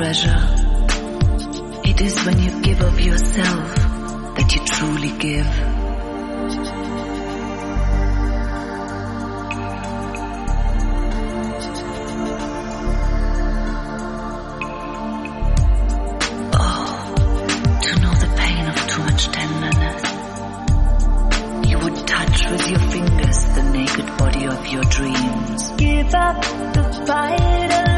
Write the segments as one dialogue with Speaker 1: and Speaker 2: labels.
Speaker 1: treasure. It is when you give of yourself that you truly give. Oh, to know the pain of too much tenderness. You would touch with your fingers the naked body of your dreams.
Speaker 2: Give up the fight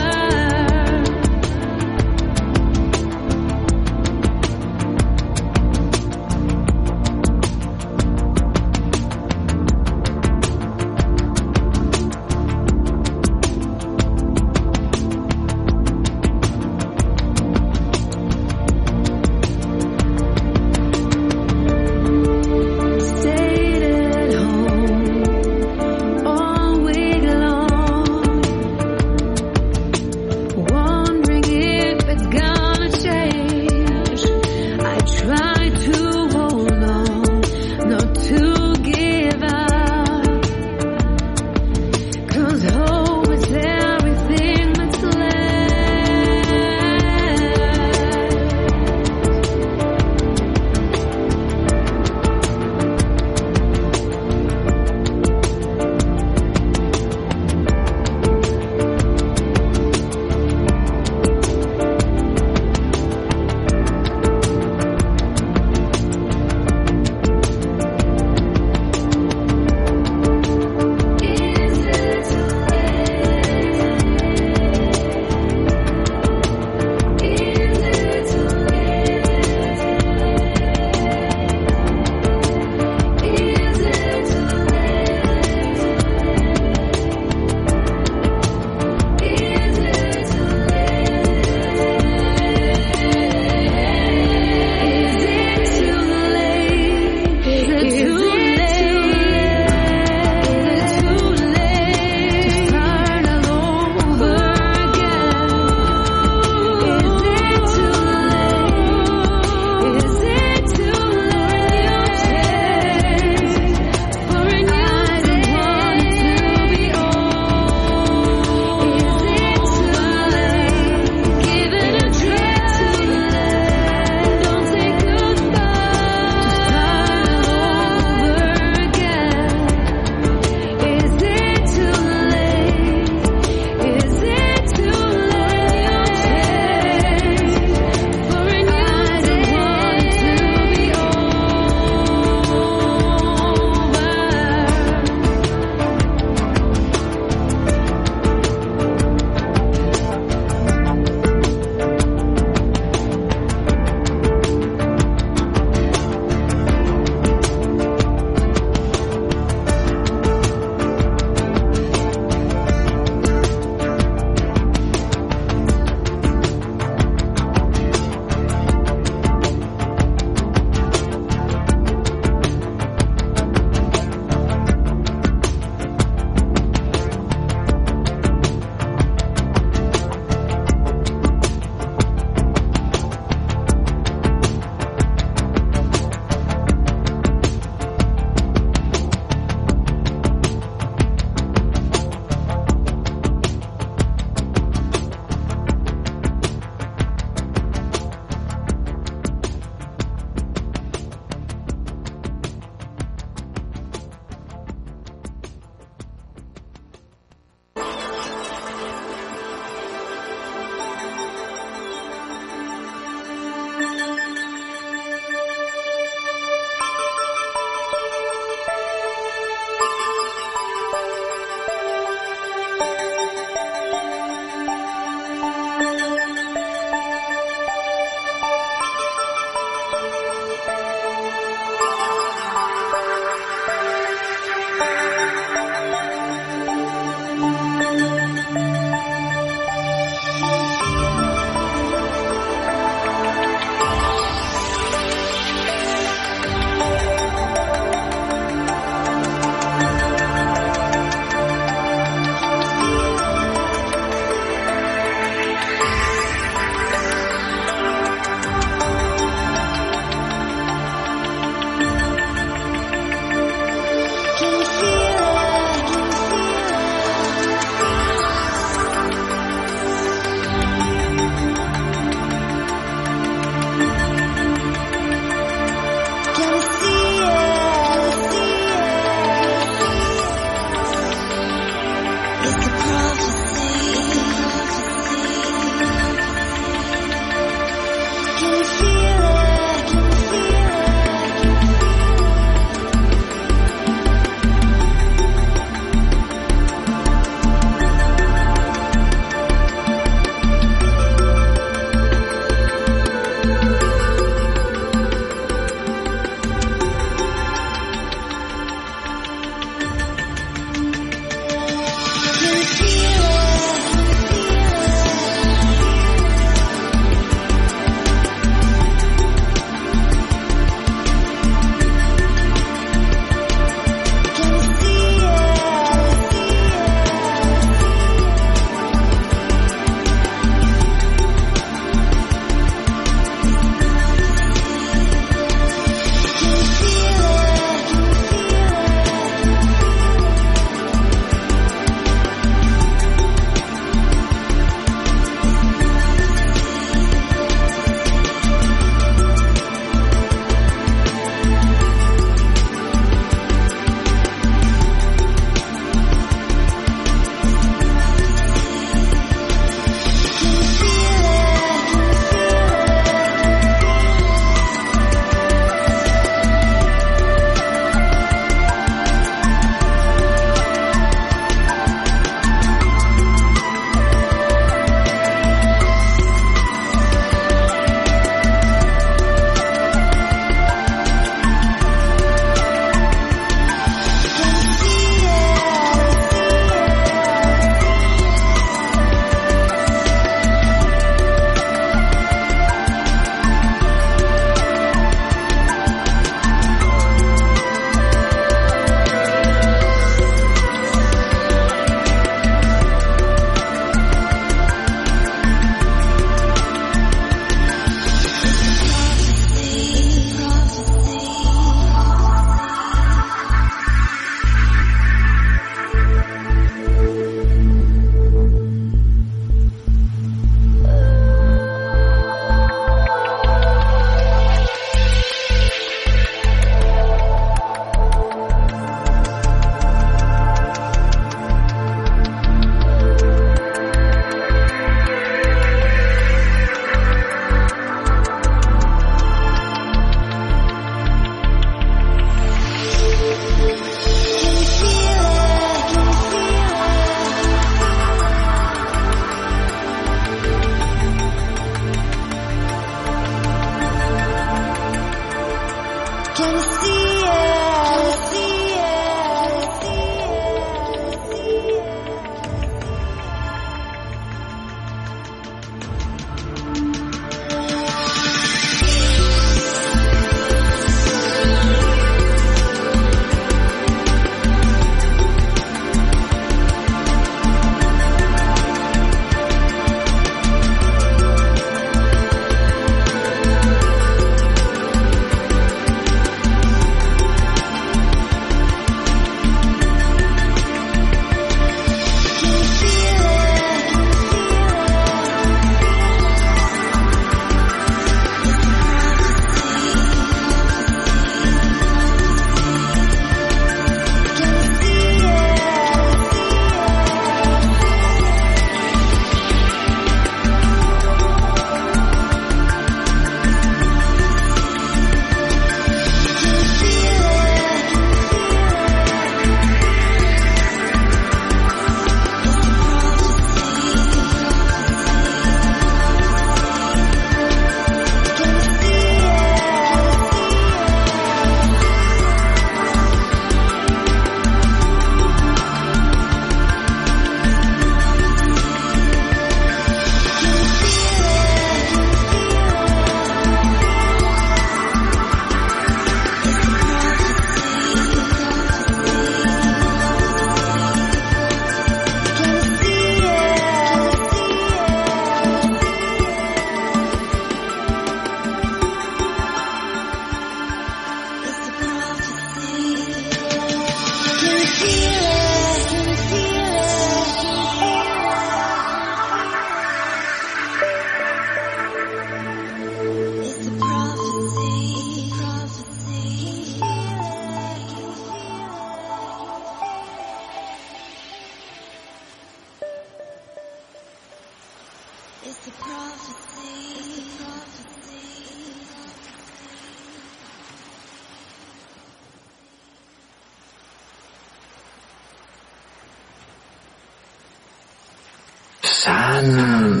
Speaker 3: Sun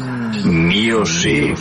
Speaker 3: Music.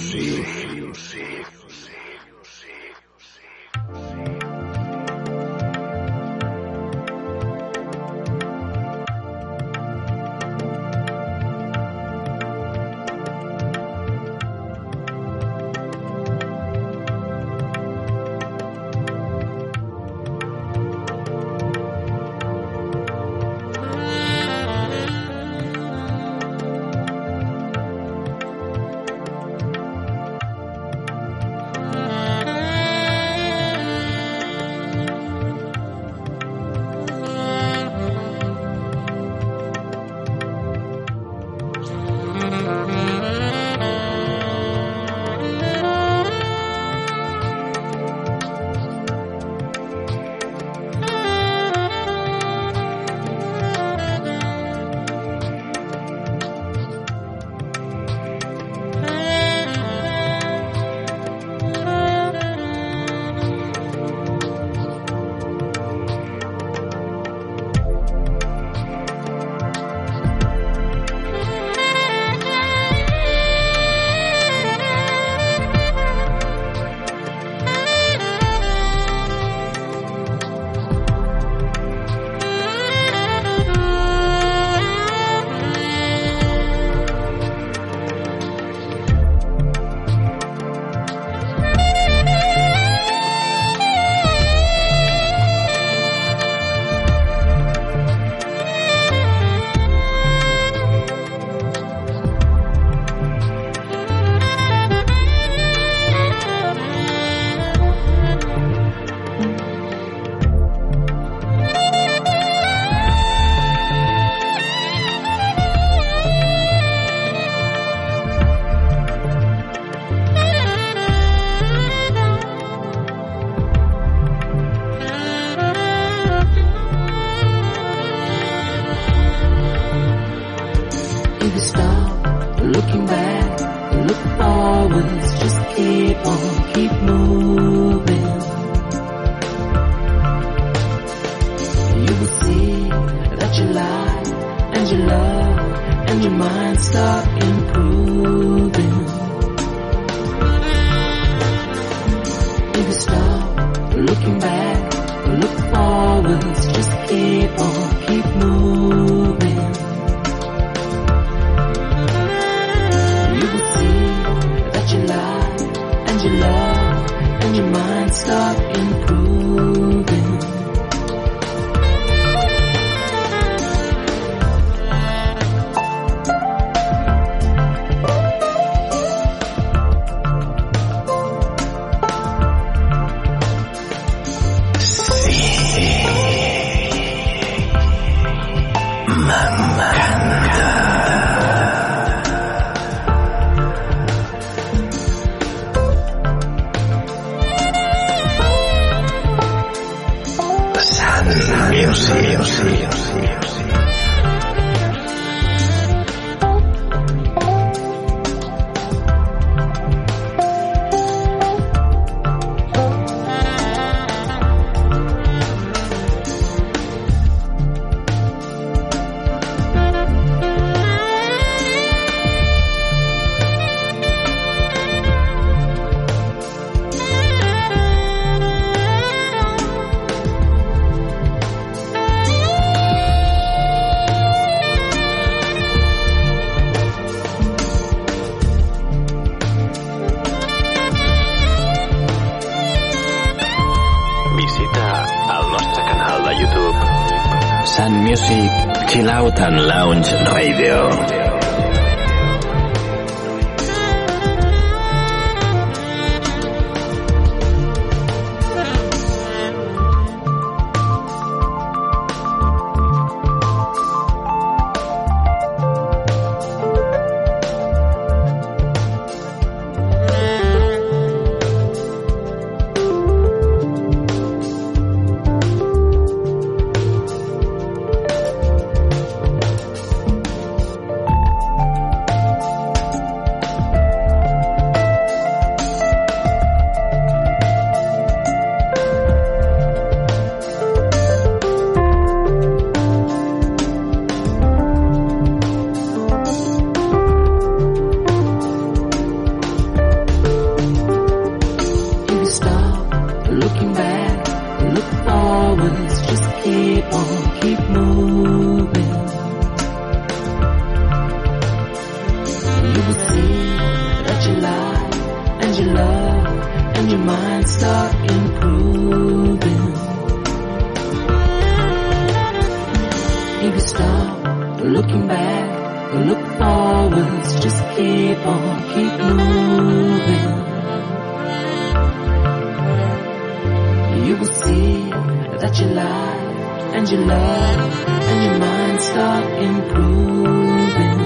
Speaker 4: And your love and your mind start improving.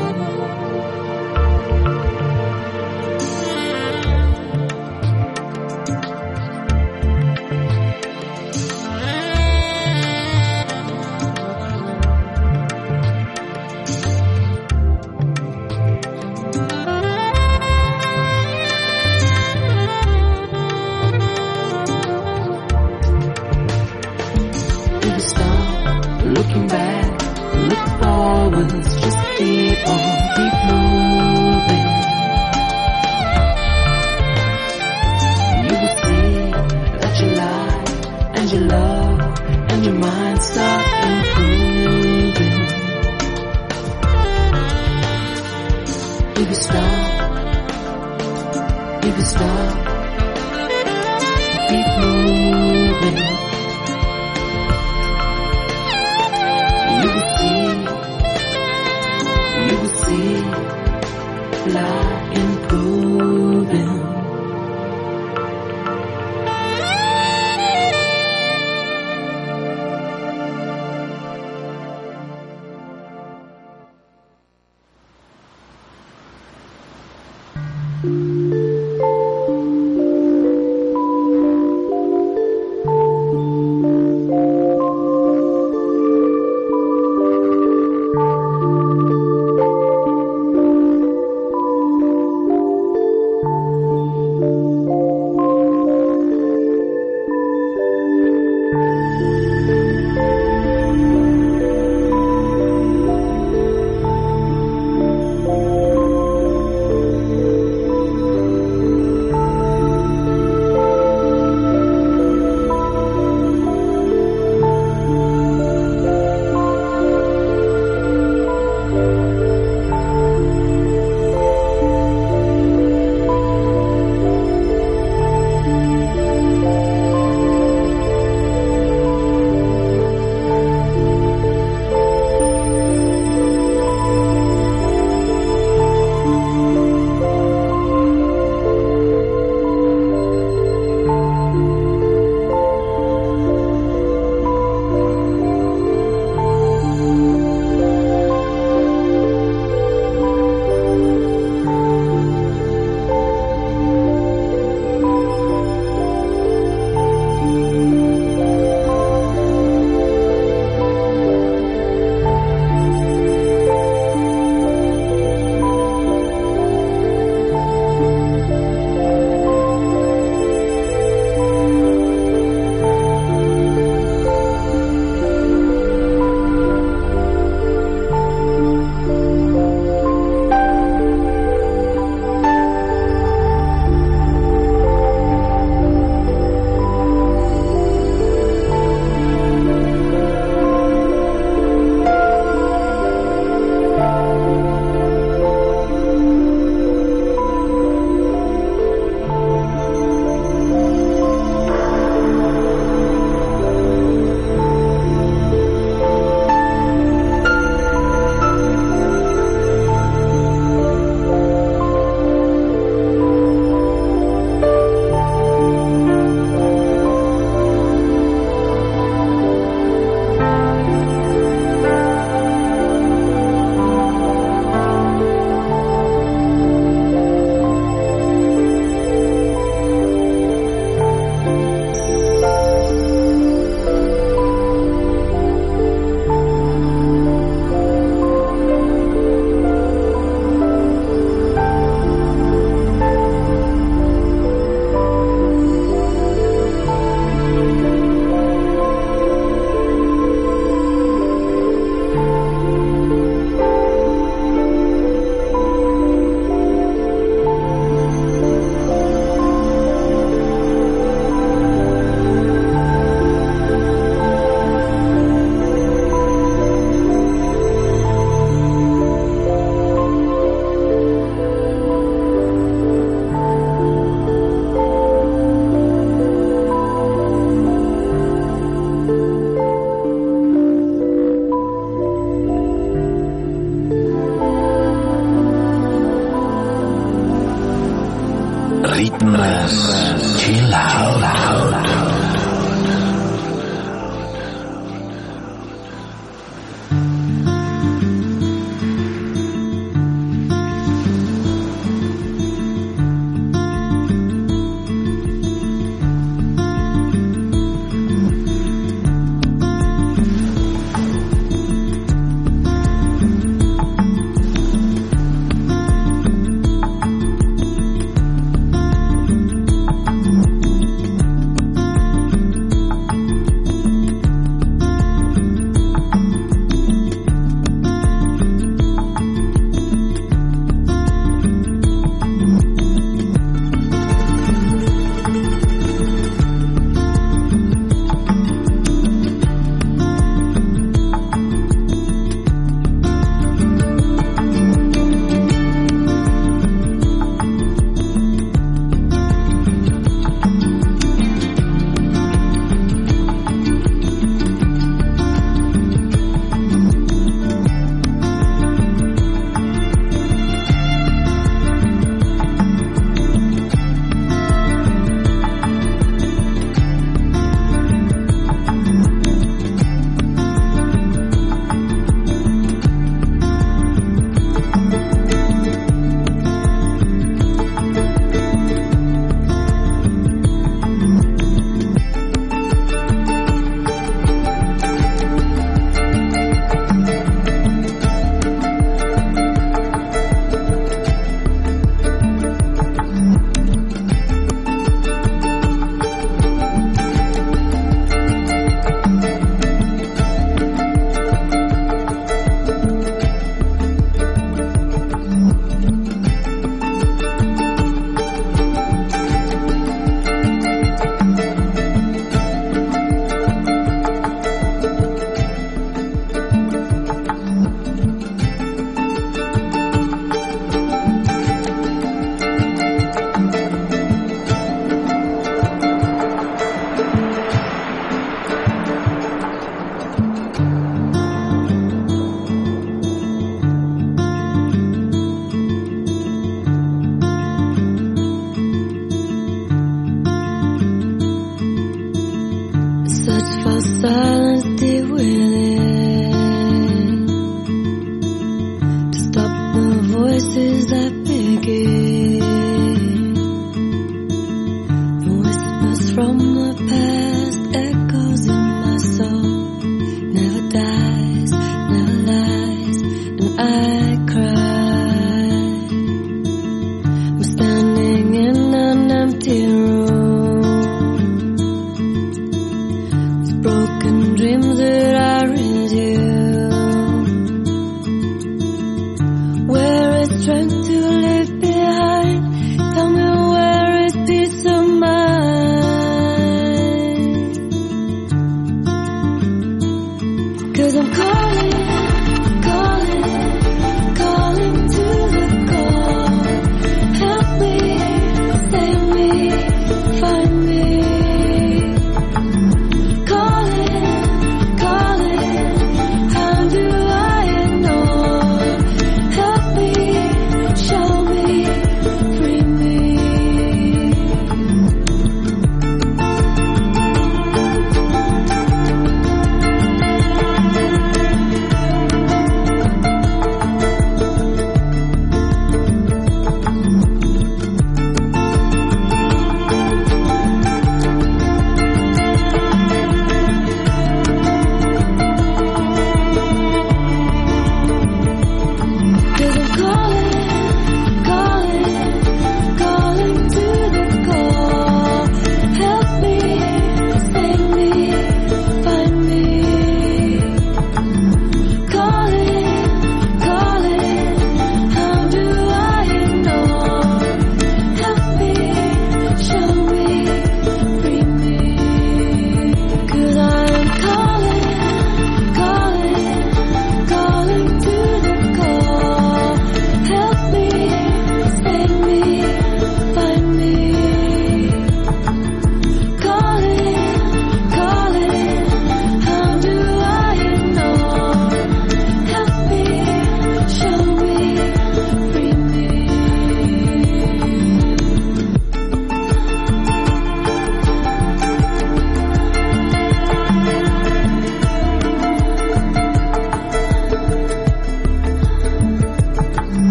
Speaker 5: Voices that begin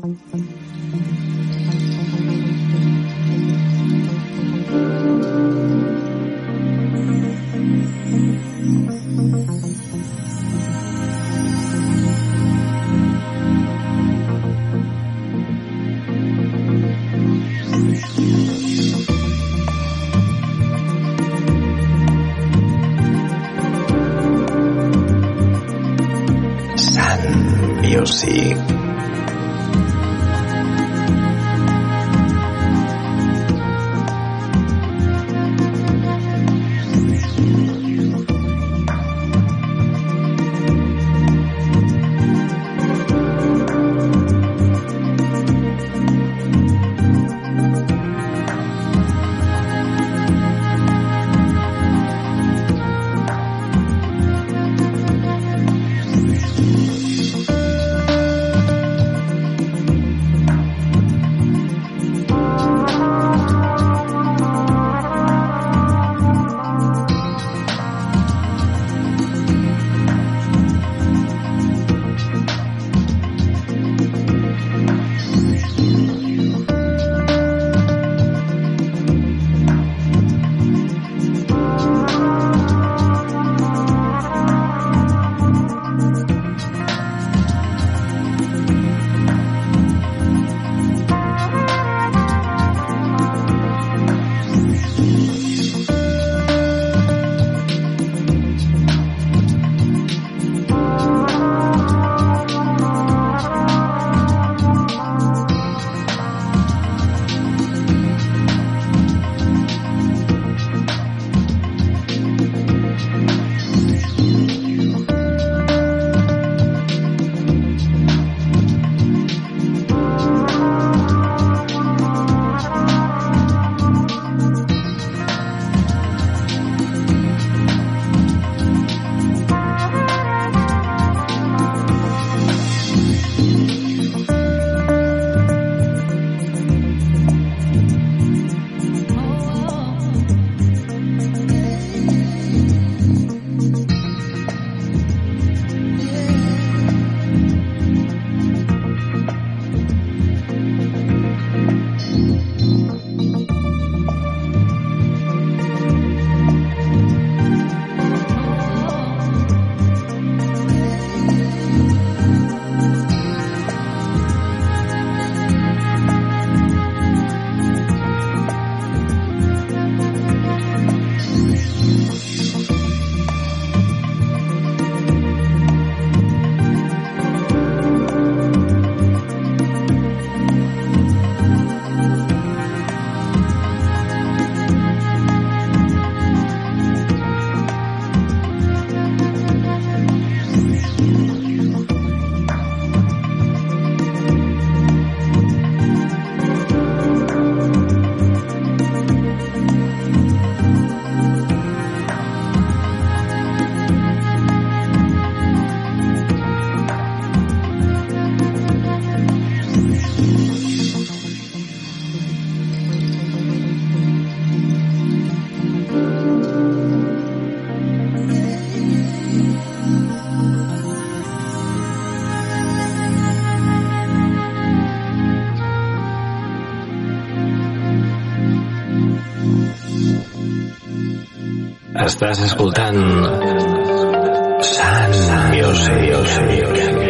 Speaker 6: Sun Music.
Speaker 2: Estàs escoltant Sun Music.